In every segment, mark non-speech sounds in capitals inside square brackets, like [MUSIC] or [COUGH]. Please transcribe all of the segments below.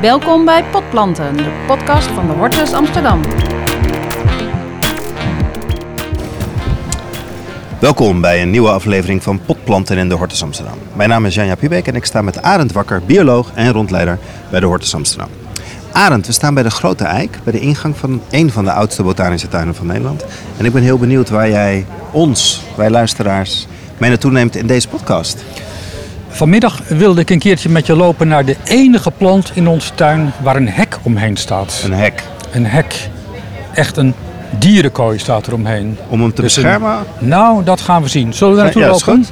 Welkom bij Potplanten, de podcast van de Hortus Amsterdam. Welkom bij een nieuwe aflevering van Potplanten in de Hortus Amsterdam. Mijn naam is Janja Pubek en ik sta met Arend Wakker, bioloog en rondleider bij de Hortus Amsterdam. Arend, we staan bij de Grote Eik, bij de ingang van een van de oudste botanische tuinen van Nederland. En ik ben heel benieuwd waar jij ons, wij luisteraars, mee naartoe neemt in deze podcast. Vanmiddag wilde ik een keertje met je lopen naar de enige plant in onze tuin waar een hek omheen staat. Een hek. Een hek. Echt een dierenkooi staat er omheen. Om hem te Dus een- beschermen? Nou, dat gaan we zien. Zullen we naartoe Ja, lopen? goed.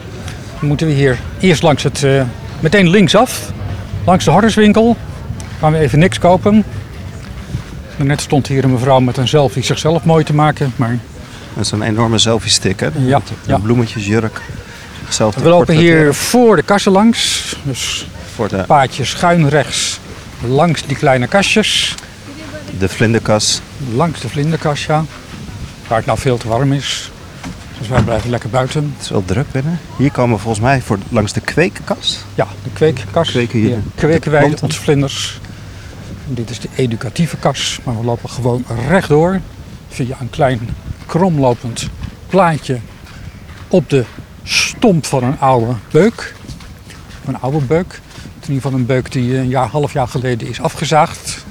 Dan moeten we hier eerst langs het, eh, meteen linksaf, langs de hortuswinkel. Gaan we even niks kopen. Net stond hier een mevrouw met een selfie zichzelf mooi te maken. Maar Dat is een enorme selfie stick, hè? Ja, Met ja. een bloemetjesjurk. We lopen hier voor de kassen langs. Dus Voor de, paadje schuin rechts langs die kleine kastjes. de vlinderkas. Langs de vlinderkast, ja. Waar het nou veel te warm is. Dus wij blijven lekker buiten. Het is wel druk binnen. Hier komen we volgens mij voor, langs de kweekkas. Ja, de kweekkast. Kweken hier kweken wij onze vlinders. En dit is de educatieve kas. Maar we lopen gewoon rechtdoor. Via een klein kromlopend plaatje. Op de stomp van een oude beuk. Een oude beuk. In ieder geval een beuk die een jaar, half jaar geleden is afgezaagd.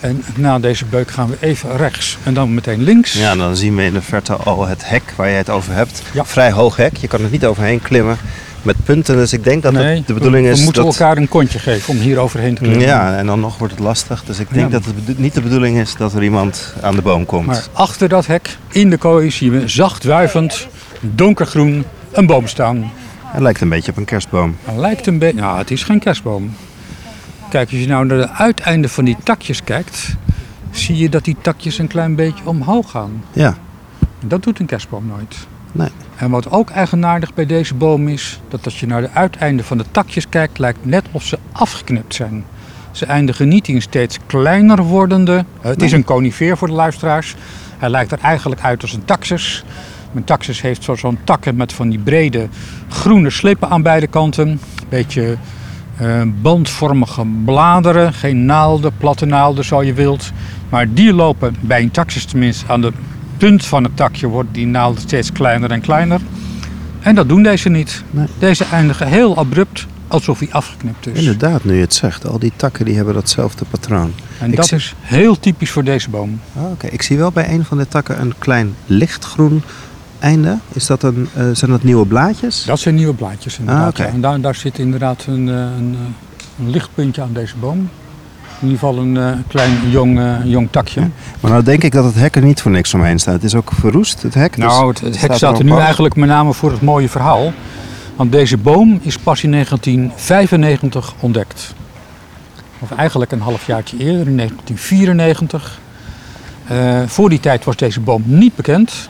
En na deze beuk gaan we even rechts en dan meteen links. Ja, dan zien we in de verte al het hek waar je het over hebt. Ja. Vrij hoog hek. Je kan er niet overheen klimmen met punten. Dus ik denk dat nee, het de bedoeling we, is we moeten dat... elkaar een kontje geven om hier overheen te klimmen. Ja, en dan nog wordt het lastig. Dus ik denk Ja. dat het niet de bedoeling is dat er iemand aan de boom komt. Maar achter dat hek, in de kooi, zien we zacht wuivend, donkergroen, een boom staan. Het lijkt een beetje op een kerstboom. Het lijkt een beetje... Nou, het is geen kerstboom. Kijk, als je nou naar de uiteinden van die takjes kijkt... zie je dat die takjes een klein beetje omhoog gaan. Ja, En dat doet een kerstboom nooit. nee. En wat ook eigenaardig bij deze boom is... dat als je naar de uiteinden van de takjes kijkt... lijkt net of ze afgeknipt zijn. Ze eindigen niet in steeds kleiner wordende... Het is een conifeer voor de luisteraars. Hij lijkt er eigenlijk uit als een taxus. Een taxus heeft zo- zo'n takken met van die brede groene slippen aan beide kanten. Een beetje eh, bandvormige bladeren. Geen naalden, platte naalden zo je wilt. Maar die lopen bij een taxus tenminste aan de punt van het takje worden die naalden steeds kleiner en kleiner. En dat doen deze niet. Nee. Deze eindigen heel abrupt alsof hij afgeknipt is. Inderdaad, nu je het zegt. Al die takken die hebben datzelfde patroon. En Ik dat zie- is heel typisch voor deze boom. Ah, Oké, ik zie wel bij een van de takken een klein lichtgroen einde. Is dat een, eh, zijn dat nieuwe blaadjes? Dat zijn nieuwe blaadjes inderdaad. Ah, ja. En daar, daar zit inderdaad een, eh, een, eh, een lichtpuntje aan deze boom. In ieder geval een klein jong, jong takje. Maar nou denk ik dat het hek er niet voor niks omheen staat. Het is ook verroest, het hek. dus Nou, het, het hek staat er nu eigenlijk met name voor het mooie verhaal. Want deze boom is pas in 1995 ontdekt. Of eigenlijk een halfjaartje eerder, in 1994. Eh, voor die tijd was deze boom niet bekend.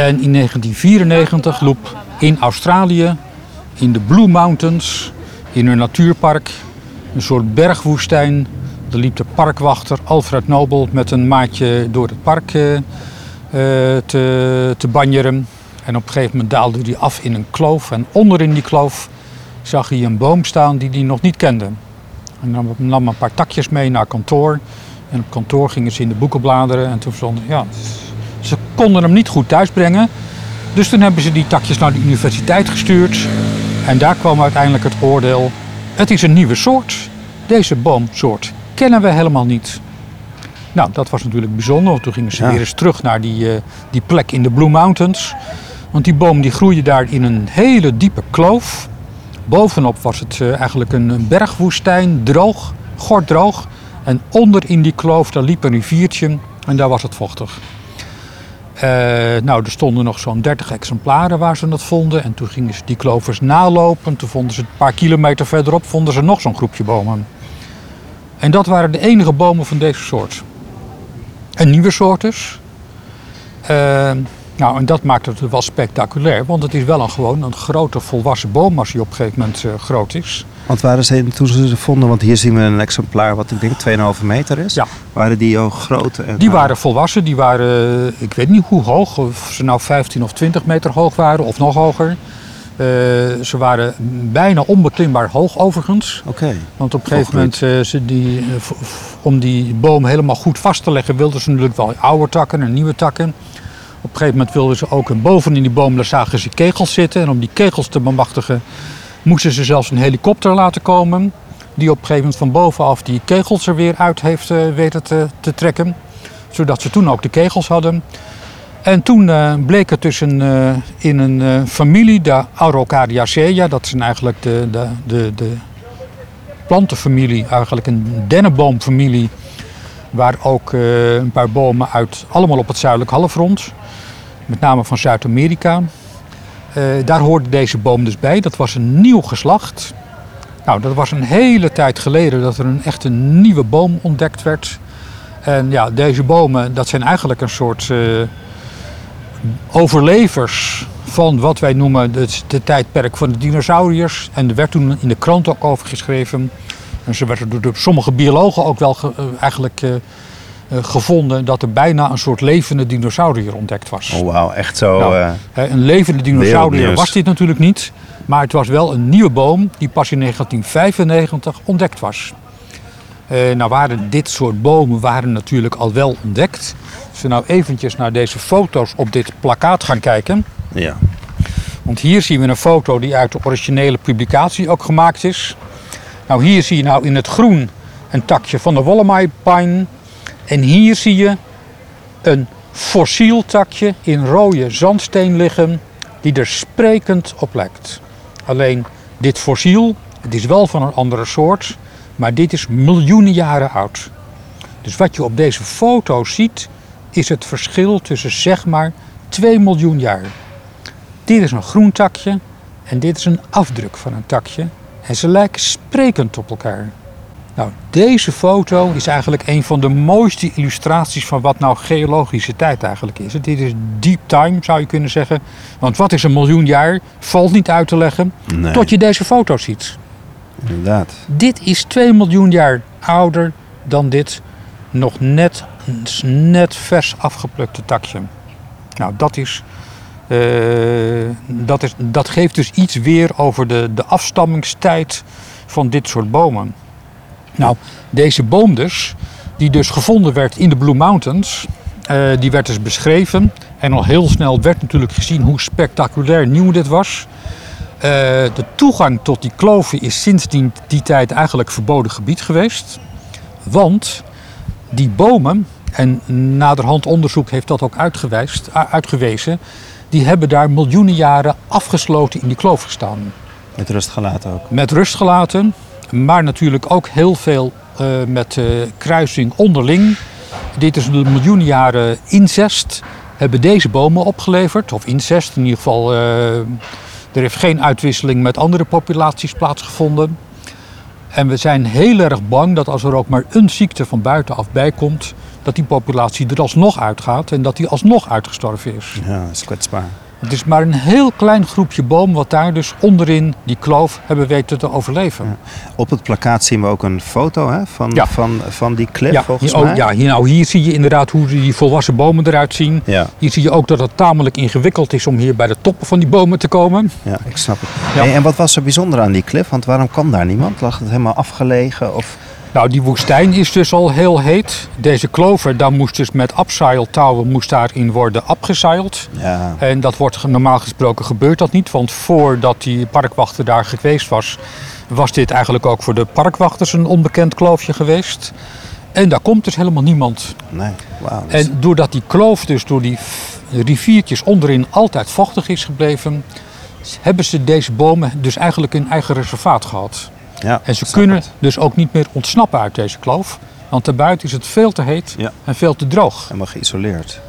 En in 1994 liep in Australië, in de Blue Mountains, in een natuurpark, een soort bergwoestijn. Daar liep de parkwachter Alfred Nobel met een maatje door het park eh, eh, te, te banjeren. En op een gegeven moment daalde hij af in een kloof. En onder in die kloof zag hij een boom staan die hij nog niet kende. En nam, nam een paar takjes mee naar kantoor. En op kantoor gingen ze in de boeken bladeren. En toen stonden, ja, konden hem niet goed thuisbrengen. Dus toen hebben ze die takjes naar de universiteit gestuurd. En daar kwam uiteindelijk het oordeel. Het is een nieuwe soort. Deze boomsoort kennen we helemaal niet. Nou, dat was natuurlijk bijzonder. Want toen gingen ze Ja. weer eens terug naar die, eh, die plek in de Blue Mountains. Want die boom die groeide daar in een hele diepe kloof. Bovenop was het eh, eigenlijk een, bergwoestijn, droog, gorddroog. En onder in die kloof daar liep een riviertje en daar was het vochtig. Eh, nou, er stonden nog zo'n 30 exemplaren waar ze dat vonden. En toen gingen ze die klovers nalopen. Toen vonden ze een paar kilometer verderop vonden ze nog zo'n groepje bomen. En dat waren de enige bomen van deze soort. Een nieuwe soort dus. Eh, nou, en dat maakt het wel spectaculair. Want het is wel een, gewoon een grote volwassen boom als die op een gegeven moment eh, groot is. Want waren ze toen ze ze vonden, want hier zien we een exemplaar wat ik denk 2,5 meter is. Ja. Waren die al groot? En, Die eh, waren volwassen, die waren, ik weet niet hoe hoog, of ze nou 15 of 20 meter hoog waren of nog hoger. Eh, ze waren bijna onbeklimbaar hoog overigens. Oké. Want op een gegeven moment, eh, ze die, eh, om die boom helemaal goed vast te leggen, wilden ze natuurlijk wel oude takken en nieuwe takken. Op een gegeven moment wilden ze ook en boven in die boom, daar zagen ze kegels zitten. En om die kegels te bemachtigen, moesten ze zelfs een helikopter laten komen. Die op een gegeven moment van bovenaf die kegels er weer uit heeft eh, weten te, te trekken. Zodat ze toen ook de kegels hadden. En toen eh, bleek het dus een, eh, in een familie, de Araucariaceae, dat een eigenlijk de, de, de, de plantenfamilie, eigenlijk een dennenboomfamilie, waar ook een paar bomen uit, allemaal op het zuidelijk halfrond, met name van Zuid-Amerika. Eh, daar hoorde deze boom dus bij. Dat was een nieuw geslacht. Nou, dat was een hele tijd geleden dat er een echt een nieuwe boom ontdekt werd. En ja, deze bomen, dat zijn eigenlijk een soort eh, overlevers van wat wij noemen het de tijdperk van de dinosauriërs. En er werd toen in de krant ook over geschreven. En ze werden door, sommige biologen ook wel ge- eh, eigenlijk gevonden dat er bijna een soort levende dinosaurier ontdekt was. Oh, wauw. Echt zo. Nou, eh, Een levende dinosaurier was dit natuurlijk niet. Maar het was wel een nieuwe boom die pas in 1995 ontdekt was. Eh, nou waren dit soort bomen waren natuurlijk al wel ontdekt. Als we nou eventjes naar deze foto's op dit plakkaat gaan kijken. ja. Want hier zien we een foto die uit de originele publicatie ook gemaakt is. Nou, hier zie je nou in het groen een takje van de Wollemi pine. En hier zie je een fossiel takje in rode zandsteen liggen die er sprekend op lijkt. Alleen dit fossiel, het is wel van een andere soort, maar dit is miljoenen jaren oud. Dus wat je op deze foto ziet, is het verschil tussen zeg maar 2 miljoen jaar. Dit is een groen takje en dit is een afdruk van een takje. En ze lijken sprekend op elkaar. Nou, deze foto is eigenlijk een van de mooiste illustraties van wat nou geologische tijd eigenlijk is. Dit is deep time, zou je kunnen zeggen. Want wat is een miljoen jaar? Valt niet uit te leggen. Nee, Tot je deze foto ziet. inderdaad. Dit is 2 miljoen jaar ouder dan dit nog net, net vers afgeplukte takje. Nou, dat, is, eh, dat, is, dat geeft dus iets weer over de, de afstammingstijd van dit soort bomen. Nou, deze boom dus, die dus gevonden werd in de Blue Mountains, eh, die werd dus beschreven. En al heel snel werd natuurlijk gezien hoe spectaculair nieuw dit was. Eh, de toegang tot die kloven is sinds die, tijd eigenlijk verboden gebied geweest. Want die bomen, en naderhand onderzoek heeft dat ook uitgewijst, uitgewezen, die hebben daar miljoenen jaren afgesloten in die kloof gestaan. Met rust gelaten ook. Met rust gelaten, maar natuurlijk ook heel veel eh, met eh, kruising onderling. Dit is de miljoenen jaren incest, hebben deze bomen opgeleverd. Of incest, in ieder geval, eh, er heeft geen uitwisseling met andere populaties plaatsgevonden. En we zijn heel erg bang dat als er ook maar een ziekte van buitenaf bij komt, dat die populatie er alsnog uitgaat en dat die alsnog uitgestorven is. Ja, dat is kwetsbaar. Het is maar een heel klein groepje boom wat daar dus onderin die kloof hebben weten te overleven. Op het plakkaat zien we ook een foto hè, van, Ja. van, van die cliff, Ja, volgens hier, mij. ja hier, nou, hier zie je inderdaad hoe die volwassen bomen eruit zien. Ja, Hier zie je ook dat het tamelijk ingewikkeld is om hier bij de toppen van die bomen te komen. ja, ik snap het. Hey, en wat was er bijzonder aan die cliff? Want waarom kwam daar niemand? Lag het helemaal afgelegen? Of... Nou, die woestijn is dus al heel heet. Deze klover, daar moest dus met abseiltouwen moest daarin worden abgeseild. Ja, En dat wordt normaal gesproken gebeurt dat niet, want voordat die parkwachter daar geweest was, was dit eigenlijk ook voor de parkwachters een onbekend kloofje geweest. En daar komt dus helemaal niemand. nee. Is- En doordat die kloof dus door die riviertjes onderin altijd vochtig is gebleven, hebben ze deze bomen dus eigenlijk een eigen reservaat gehad. Ja, En ze kunnen het. dus ook niet meer ontsnappen uit deze kloof, want daarbuiten is het veel te heet Ja. en veel te droog. Helemaal geïsoleerd.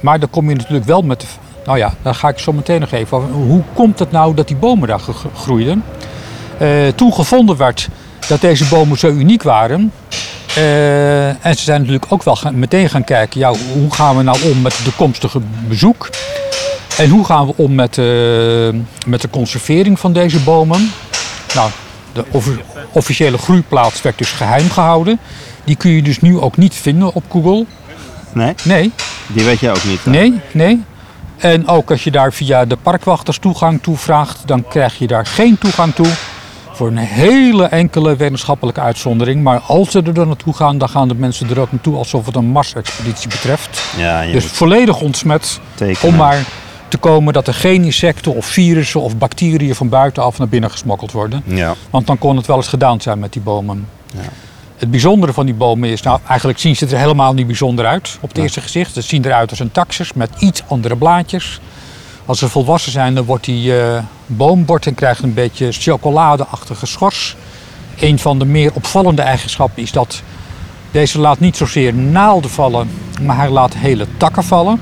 Maar dan kom je natuurlijk wel met de. Nou ja, daar ga ik zo meteen nog even over. Hoe komt het nou dat die bomen daar groeiden? Eh, toen gevonden werd dat deze bomen zo uniek waren. eh, en ze zijn natuurlijk ook wel gaan- meteen gaan kijken, ja, hoe gaan we nou om met de komstige bezoek? En hoe gaan we om met, eh, met de conservering van deze bomen? Nou, de offi- officiële groeiplaats werd dus geheim gehouden. Die kun je dus nu ook niet vinden op Google. Nee, Nee, die weet jij ook niet. Nee, nee. En ook als je daar via de parkwachters toegang toe vraagt, dan krijg je daar geen toegang toe. Voor een hele enkele wetenschappelijke uitzondering. Maar als ze er dan naartoe gaan, dan gaan de mensen er ook naartoe alsof het een Mars-expeditie betreft. Ja, Dus moet volledig ontsmet tekenen. om maar te komen dat er geen insecten of virussen of bacteriën van buitenaf naar binnen gesmokkeld worden. Ja, Want dan kon het wel eens gedaan zijn met die bomen. Ja. Het bijzondere van die bomen is, nou eigenlijk zien ze er helemaal niet bijzonder uit op het Ja. eerste gezicht. Ze zien eruit als een taxus met iets andere blaadjes. Als ze volwassen zijn, dan wordt die boom wordt en krijgt een beetje chocoladeachtige schors. Een van de meer opvallende eigenschappen is dat deze laat niet zozeer naalden vallen, maar hij laat hele takken vallen.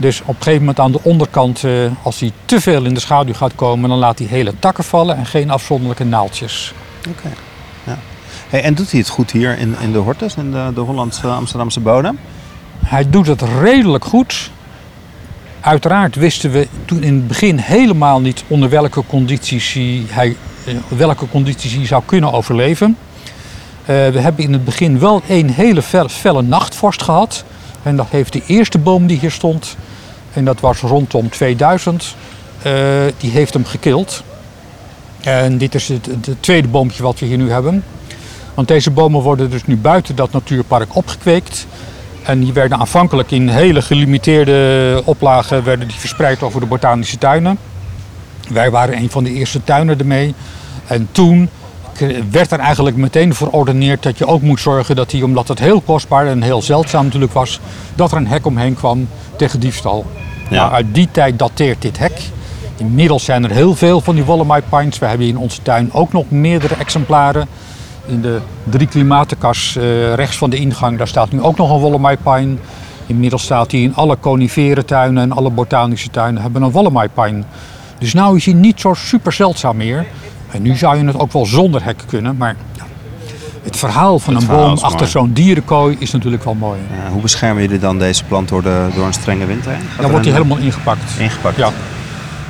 Dus op een gegeven moment aan de onderkant, eh, als hij te veel in de schaduw gaat komen, dan laat hij hele takken vallen en geen afzonderlijke naaldjes. oké. Ja. Hey, en doet hij het goed hier in, in de Hortus, in de, de Hollandse Amsterdamse bodem? Hij doet het redelijk goed. Uiteraard wisten we toen in het begin helemaal niet onder welke condities hij, eh, welke condities hij zou kunnen overleven. Eh, we hebben in het begin wel een hele felle, felle nachtvorst gehad. En dat heeft de eerste boom die hier stond, en dat was rondom 2000, eh, die heeft hem gekild. En dit is het, tweede boompje wat we hier nu hebben. Want deze bomen worden dus nu buiten dat natuurpark opgekweekt. En die werden aanvankelijk in hele gelimiteerde oplagen werden die verspreid over de botanische tuinen. Wij waren een van de eerste tuinen ermee. En toen werd er eigenlijk meteen verordeneerd dat je ook moet zorgen dat hij, omdat het heel kostbaar en heel zeldzaam natuurlijk was, dat er een hek omheen kwam tegen diefstal. Ja. Nou, uit die tijd dateert dit hek. Inmiddels zijn er heel veel van die Wollemi pines. We hebben in onze tuin ook nog meerdere exemplaren. In de drie klimatenkas eh, rechts van de ingang, daar staat nu ook nog een Wollemi pine. Inmiddels staat hij in alle conifere tuinen en alle botanische tuinen hebben een Wollemi pine. Dus nu is hij niet zo super zeldzaam meer. En nu zou je het ook wel zonder hek kunnen, maar het verhaal van Het een verhaal boom achter zo'n dierenkooi is natuurlijk wel mooi. Ja, hoe beschermen jullie dan deze plant door, de, door een strenge winter heen? Gaat Dan wordt hij helemaal ingepakt. ingepakt. Ja.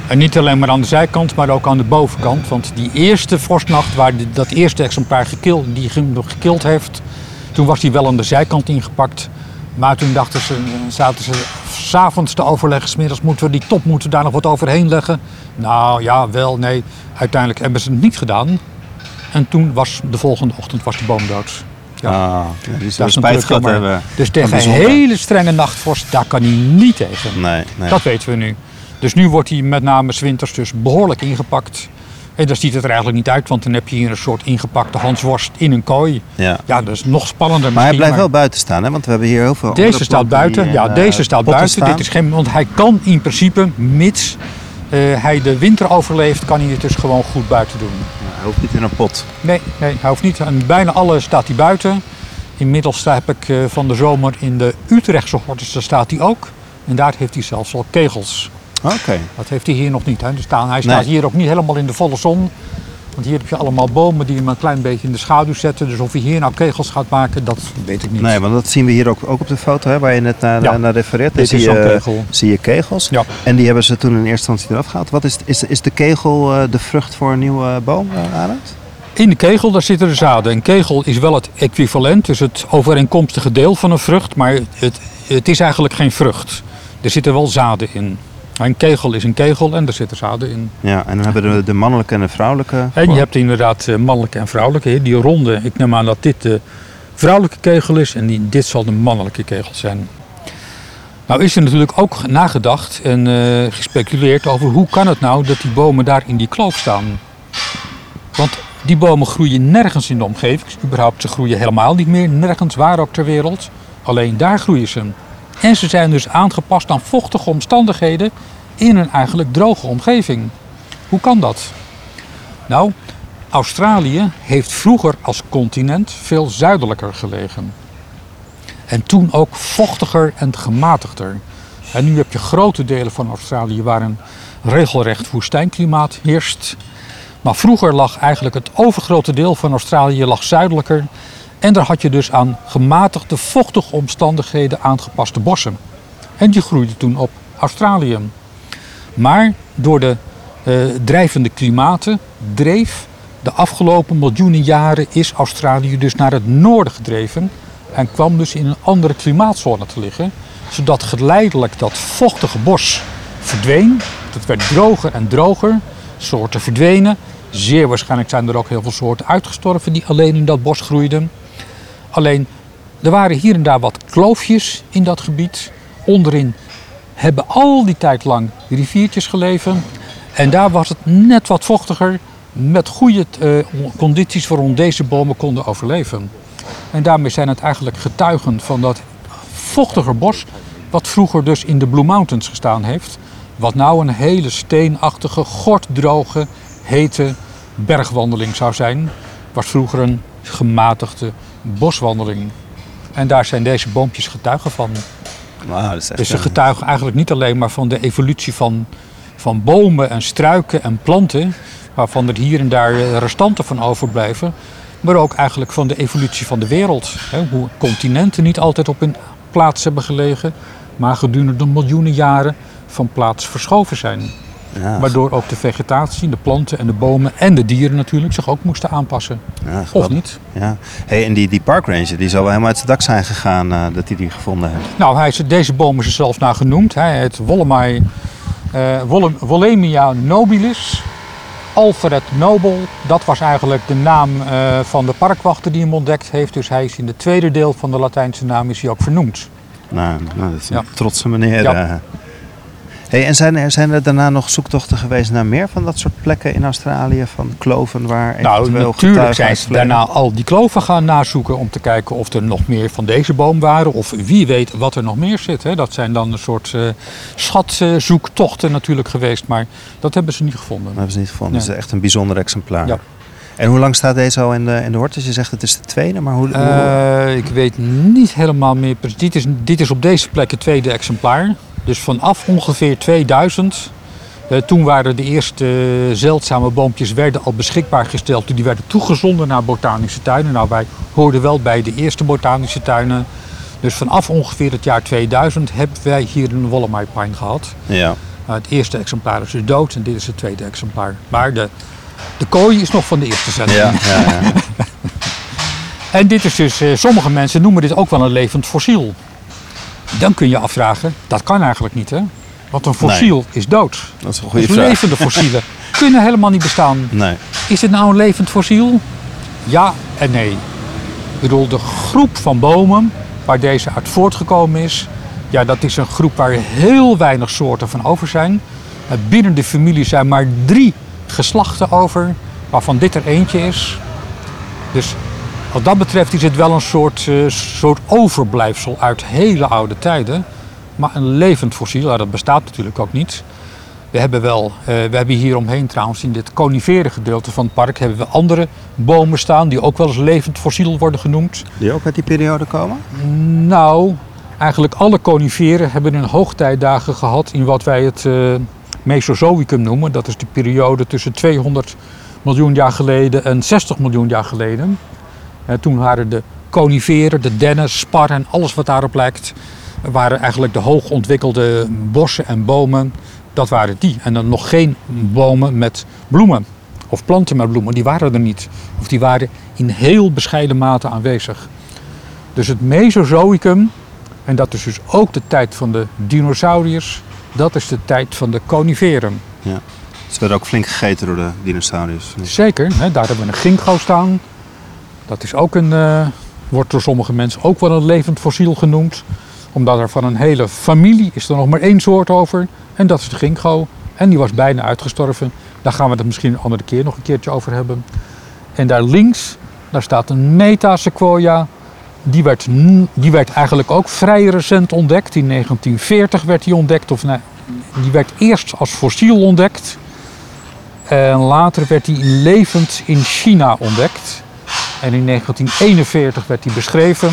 En niet alleen maar aan de zijkant, maar ook aan de bovenkant. Want die eerste vorstnacht, waar die- dat eerste exemplaar gekild, die nog gekild heeft, toen was hij wel aan de zijkant ingepakt. Maar toen dachten ze, zaten ze s'avonds te overleggen, smiddags moeten we die top moeten daar nog wat overheen leggen. Nou ja, wel, nee. Uiteindelijk hebben ze het niet gedaan. En toen was de volgende ochtend was de boom dood. Ja. Ah, ja, die Dat is spijt gehad hebben. Dus tegen bijzonder. hele strenge nachtvorst, daar kan hij niet tegen. Nee, nee. Dat weten we nu. Dus nu wordt hij met name winters dus behoorlijk ingepakt. En dan ziet het er eigenlijk niet uit, want dan heb je hier een soort ingepakte hansworst in een kooi. Ja. Ja, dat is nog spannender Maar hij blijft wel buiten staan, hè? want we hebben hier heel veel Deze staat buiten. Ja, eh, deze staat buiten. staan. Dit is geen, want hij kan in principe, mits hij de winter overleeft, kan hij het dus gewoon goed buiten doen. Ja, hij hoeft niet in een pot. Nee, nee, hij hoeft niet. En bijna alle staat hij buiten. Inmiddels heb ik eh, van de zomer in de Utrechtse hortus, daar staat hij ook. En daar heeft hij zelfs al kegels. Oké. Dat heeft hij hier nog niet. Hè. Dus staan, hij staat Nee. hier ook niet helemaal in de volle zon. Want hier heb je allemaal bomen die hem een klein beetje in de schaduw zetten. Dus of hij hier nou kegels gaat maken, dat weet ik niet. Nee, want dat zien we hier ook, ook op de foto hè, waar je net naar, Ja. naar refereert. Zie is je, kegel. zie je kegels. Ja. En die hebben ze toen in eerste instantie eraf gehaald. Wat is, is, is de kegel eh, de vrucht voor een nieuwe boom, uh, Arend? In de kegel daar zitten de zaden. Een kegel is wel het equivalent, dus het overeenkomstige deel van een vrucht. Maar het, het is eigenlijk geen vrucht. Er zitten wel zaden in. Een kegel is een kegel en er zitten zaden in. Ja, en dan hebben we de, de mannelijke en de vrouwelijke. En je hebt inderdaad eh, mannelijke en vrouwelijke. Die ronde, ik neem aan dat dit de vrouwelijke kegel is en die, dit zal de mannelijke kegel zijn. Nou is er natuurlijk ook nagedacht en eh, gespeculeerd over hoe kan het nou dat die bomen daar in die kloof staan. Want die bomen groeien nergens in de omgeving. Überhaupt, ze groeien helemaal niet meer, nergens waar ook ter wereld. Alleen daar groeien ze. En ze zijn dus aangepast aan vochtige omstandigheden in een eigenlijk droge omgeving. Hoe kan dat? Nou, Australië heeft vroeger als continent veel zuidelijker gelegen. En toen ook vochtiger en gematigder. En nu heb je grote delen van Australië waar een regelrecht woestijnklimaat heerst. Maar vroeger lag eigenlijk het overgrote deel van Australië lag zuidelijker. En daar had je dus aan gematigde, vochtige omstandigheden aangepaste bossen. En die groeiden toen op Australië. Maar door de eh, drijvende klimaten dreef de afgelopen miljoenen jaren is Australië dus naar het noorden gedreven en kwam dus in een andere klimaatzone te liggen. zodat geleidelijk dat vochtige bos verdween. Het werd droger en droger, soorten verdwenen. Zeer waarschijnlijk zijn er ook heel veel soorten uitgestorven die alleen in dat bos groeiden. Alleen, er waren hier en daar wat kloofjes in dat gebied. Onderin hebben al die tijd lang riviertjes geleven. En daar was het net wat vochtiger, met goede eh, condities waarom deze bomen konden overleven. En daarmee zijn het eigenlijk getuigen van dat vochtiger bos, wat vroeger dus in de Blue Mountains gestaan heeft. Wat nou een hele steenachtige, gorddroge, hete bergwandeling zou zijn. Was vroeger een gematigde boswandeling. En daar zijn deze boompjes getuigen van. Dat is echt Dus ze getuigen eigenlijk niet alleen maar van de evolutie van, van bomen en struiken en planten, waarvan er hier en daar eh, restanten van overblijven, maar ook eigenlijk van de evolutie van de wereld. Hè, hoe continenten niet altijd op hun plaats hebben gelegen, maar gedurende miljoenen jaren van plaats verschoven zijn. Ja, Waardoor ook de vegetatie, de planten en de bomen en de dieren natuurlijk zich ook moesten aanpassen. ja, Of niet? Ja. Hey, en die, die park ranger, die zal wel helemaal uit zijn dak zijn gegaan eh, dat hij die gevonden heeft. Nou, hij is, deze boom is er zelfs naar genoemd. Hij heet Wollemai, eh, Wolle- Wollemia nobilis. Alfred Nobel, dat was eigenlijk de naam eh, van de parkwachter die hem ontdekt heeft. Dus hij is in het tweede deel van de Latijnse naam is hij ook vernoemd. Nou, nou, dat is een Ja. trotse meneer. Ja. Hey, en zijn er, zijn er daarna nog zoektochten geweest naar meer van dat soort plekken in Australië? Van kloven waar Nou, eventueel natuurlijk zijn ze daarna al die kloven gaan nazoeken om te kijken of er nog meer van deze boom waren. Of wie weet wat er nog meer zit. Hè. Dat zijn dan een soort eh schatzoektochten natuurlijk geweest, maar dat hebben ze niet gevonden. Dat hebben ze niet gevonden. Nee. Het is echt een bijzonder exemplaar. Ja. En hoe lang staat deze al in de, in de hortus? Je zegt het is de tweede, maar hoe... hoe- Eh, ik weet niet helemaal meer. precies. Dit is, dit is op deze plek het tweede exemplaar. Dus vanaf ongeveer 2000. eh, toen waren de eerste eh, zeldzame boompjes werden al beschikbaar gesteld. Die werden toegezonden naar botanische tuinen. Nou, wij hoorden wel bij de eerste botanische tuinen. Dus vanaf ongeveer het jaar 2000 hebben wij hier een Wollemai pine gehad. ja. Nou, het eerste exemplaar is dus dood en dit is het tweede exemplaar. Maar de, de kooi is nog van de eerste zending. Ja, ja, ja. [LAUGHS] En dit is dus, eh, sommige mensen noemen dit ook wel een levend fossiel. Dan kun je afvragen, dat kan eigenlijk niet hè? Want een fossiel is dood. Dat is een goede Dus vraag. levende fossielen [LAUGHS] kunnen helemaal niet bestaan. Nee. Is het nou een levend fossiel? Ja en nee. Ik bedoel, de groep van bomen waar deze uit voortgekomen is, ja, dat is een groep waar heel weinig soorten van over zijn. Eh, Binnen de familie zijn maar drie geslachten over, waarvan dit er eentje is. Dus wat dat betreft is het wel een soort, eh, soort overblijfsel uit hele oude tijden. Maar een levend fossiel, ja, dat bestaat natuurlijk ook niet. We hebben wel, eh, we hebben hier omheen trouwens in dit conifere gedeelte van het park hebben we andere bomen staan die ook wel eens levend fossiel worden genoemd. Die ook uit die periode komen? Nou, eigenlijk alle coniferen hebben hun hoogtijdagen gehad in wat wij het eh, Mesozoïcum noemen. Dat is de periode tussen 200 miljoen jaar geleden en 60 miljoen jaar geleden. Toen waren de coniferen, de dennen, spar en alles wat daarop lijkt, waren eigenlijk de hoogontwikkelde bossen en bomen. Dat waren die. En dan nog geen bomen met bloemen. Of planten met bloemen, die waren er niet. Of die waren in heel bescheiden mate aanwezig. Dus het Mesozoïcum, en dat is dus ook de tijd van de dinosauriërs, dat is de tijd van de coniferen. Ze werden ook flink gegeten door de dinosauriërs. Zeker, hè, daar hebben we een ginkgo staan. Dat is ook een, eh, wordt door sommige mensen ook wel een levend fossiel genoemd. Omdat er van een hele familie is er nog maar één soort over. En dat is de ginkgo. En die was bijna uitgestorven. Daar gaan we het misschien een andere keer nog een keertje over hebben. En daar links, daar staat een metasequoia. Die werd, die werd eigenlijk ook vrij recent ontdekt. In 1940 werd die ontdekt. Of nee, die werd eerst als fossiel ontdekt. En later werd die levend in China ontdekt. En in 1941 werd die beschreven.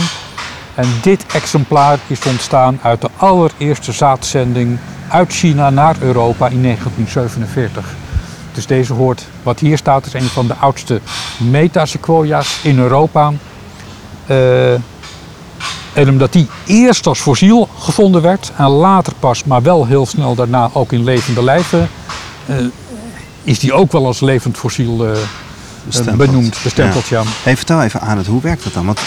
En dit exemplaar is ontstaan uit de allereerste zaadzending uit China naar Europa in 1947. Dus deze hoort, wat hier staat, is een van de oudste metasequoia's in Europa. Eh, en omdat die eerst als fossiel gevonden werd en later pas, maar wel heel snel daarna ook in levende lijven, eh, is die ook wel als levend fossiel eh, bestempeld. benoemd, bestempeld, ja. Hey, vertel even aan het, hoe werkt dat dan? Want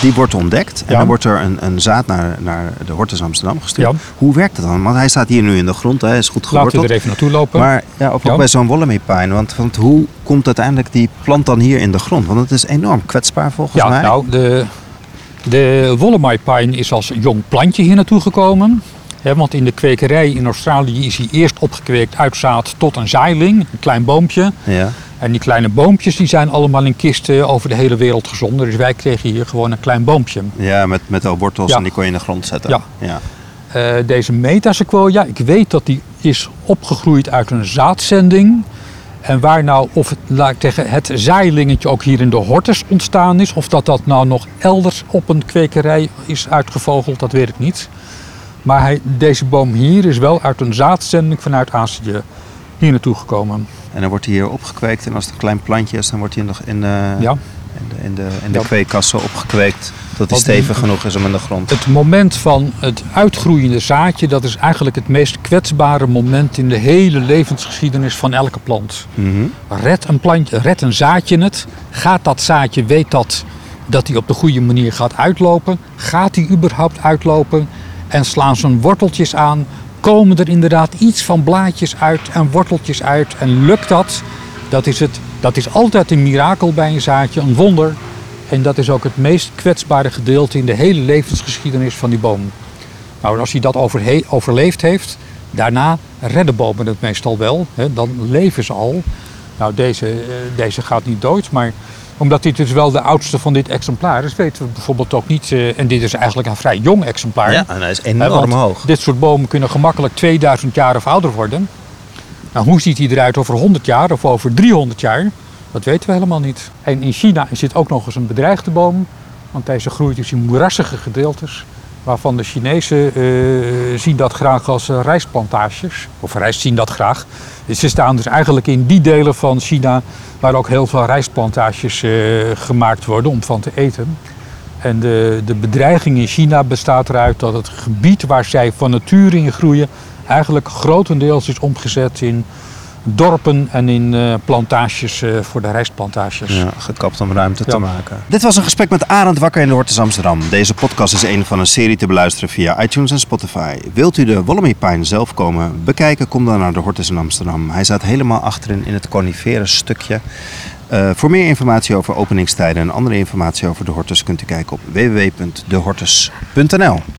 die wordt ontdekt en Ja. dan wordt er een, een zaad naar, naar de Hortus Amsterdam gestuurd. Ja. Hoe werkt dat dan? Want hij staat hier nu in de grond, hij is goed Laten we geworteld. er even naartoe lopen. Maar ja, ook Ja. bij zo'n Wollemi-pine. Want, want hoe komt uiteindelijk die plant dan hier in de grond? Want het is enorm kwetsbaar volgens ja, mij. nou, de, de is als jong plantje hier naartoe gekomen. Want in de kwekerij in Australië is hij eerst opgekweekt uit zaad tot een zaailing, een klein boompje. Ja. En die kleine boompjes die zijn allemaal in kisten over de hele wereld gezonden. Dus wij kregen hier gewoon een klein boompje. ja, met, met al wortels Ja. en die kon je in de grond zetten. Ja. ja. Eh, deze metasequoia, ik weet dat die is opgegroeid uit een zaadzending. En waar nou, of het, laat ik zeggen, het zaailingetje ook hier in de Hortus ontstaan is, of dat dat nou nog elders op een kwekerij is uitgevogeld, dat weet ik niet. Maar hij, deze boom hier is wel uit een zaadzending vanuit Azië hier naartoe gekomen. En dan wordt hij hier opgekweekt en als het een klein plantje is, dan wordt hij de, in de, Ja. in de, in de, in de Ja. kweekkassen opgekweekt. Tot hij stevig genoeg is om in de grond. Het moment van het uitgroeiende zaadje, dat is eigenlijk het meest kwetsbare moment in de hele levensgeschiedenis van elke plant. Mhm. Red een, plantje, red een zaadje het. Gaat dat zaadje, weet dat dat hij op de goede manier gaat uitlopen? Gaat hij überhaupt uitlopen? En slaan zijn worteltjes aan? Komen er inderdaad iets van blaadjes uit en worteltjes uit? En lukt dat? Dat is, het, dat is altijd een mirakel bij een zaadje, een wonder. En dat is ook het meest kwetsbare gedeelte in de hele levensgeschiedenis van die boom. Nou, als hij dat overleefd heeft, daarna redden bomen het meestal wel. Hè, dan leven ze al. Nou, deze, eh, deze gaat niet dood, maar omdat dit dus wel de oudste van dit exemplaar is, weten we bijvoorbeeld ook niet. eh, en dit is eigenlijk een vrij jong exemplaar. Ja, en hij is enorm hoog. Dit soort bomen kunnen gemakkelijk 2000 jaar of ouder worden. Nou, hoe ziet hij eruit over 100 jaar of over 300 jaar? Dat weten we helemaal niet. En in China is dit ook nog eens een bedreigde boom. Want deze groeit dus in moerassige gedeeltes. Waarvan de Chinezen eh, zien dat graag als eh, rijstplantages. Of rijst zien dat graag. Dus ze staan dus eigenlijk in die delen van China waar ook heel veel rijstplantages eh, gemaakt worden om van te eten. En de, de bedreiging in China bestaat eruit dat het gebied waar zij van nature in groeien eigenlijk grotendeels is omgezet in dorpen en in eh, plantages eh, voor de rijstplantages. Ja, gekapt om ruimte te maken. Dit was een gesprek met Arend Wakker in de Hortus Amsterdam. Deze podcast is een van een serie te beluisteren via iTunes en Spotify. Wilt u de Wollemi Pine zelf komen bekijken, kom dan naar de Hortus in Amsterdam. Hij staat helemaal achterin in het conifere stukje. Eh, voor meer informatie over openingstijden en andere informatie over de Hortus kunt u kijken op www.dehortus.nl.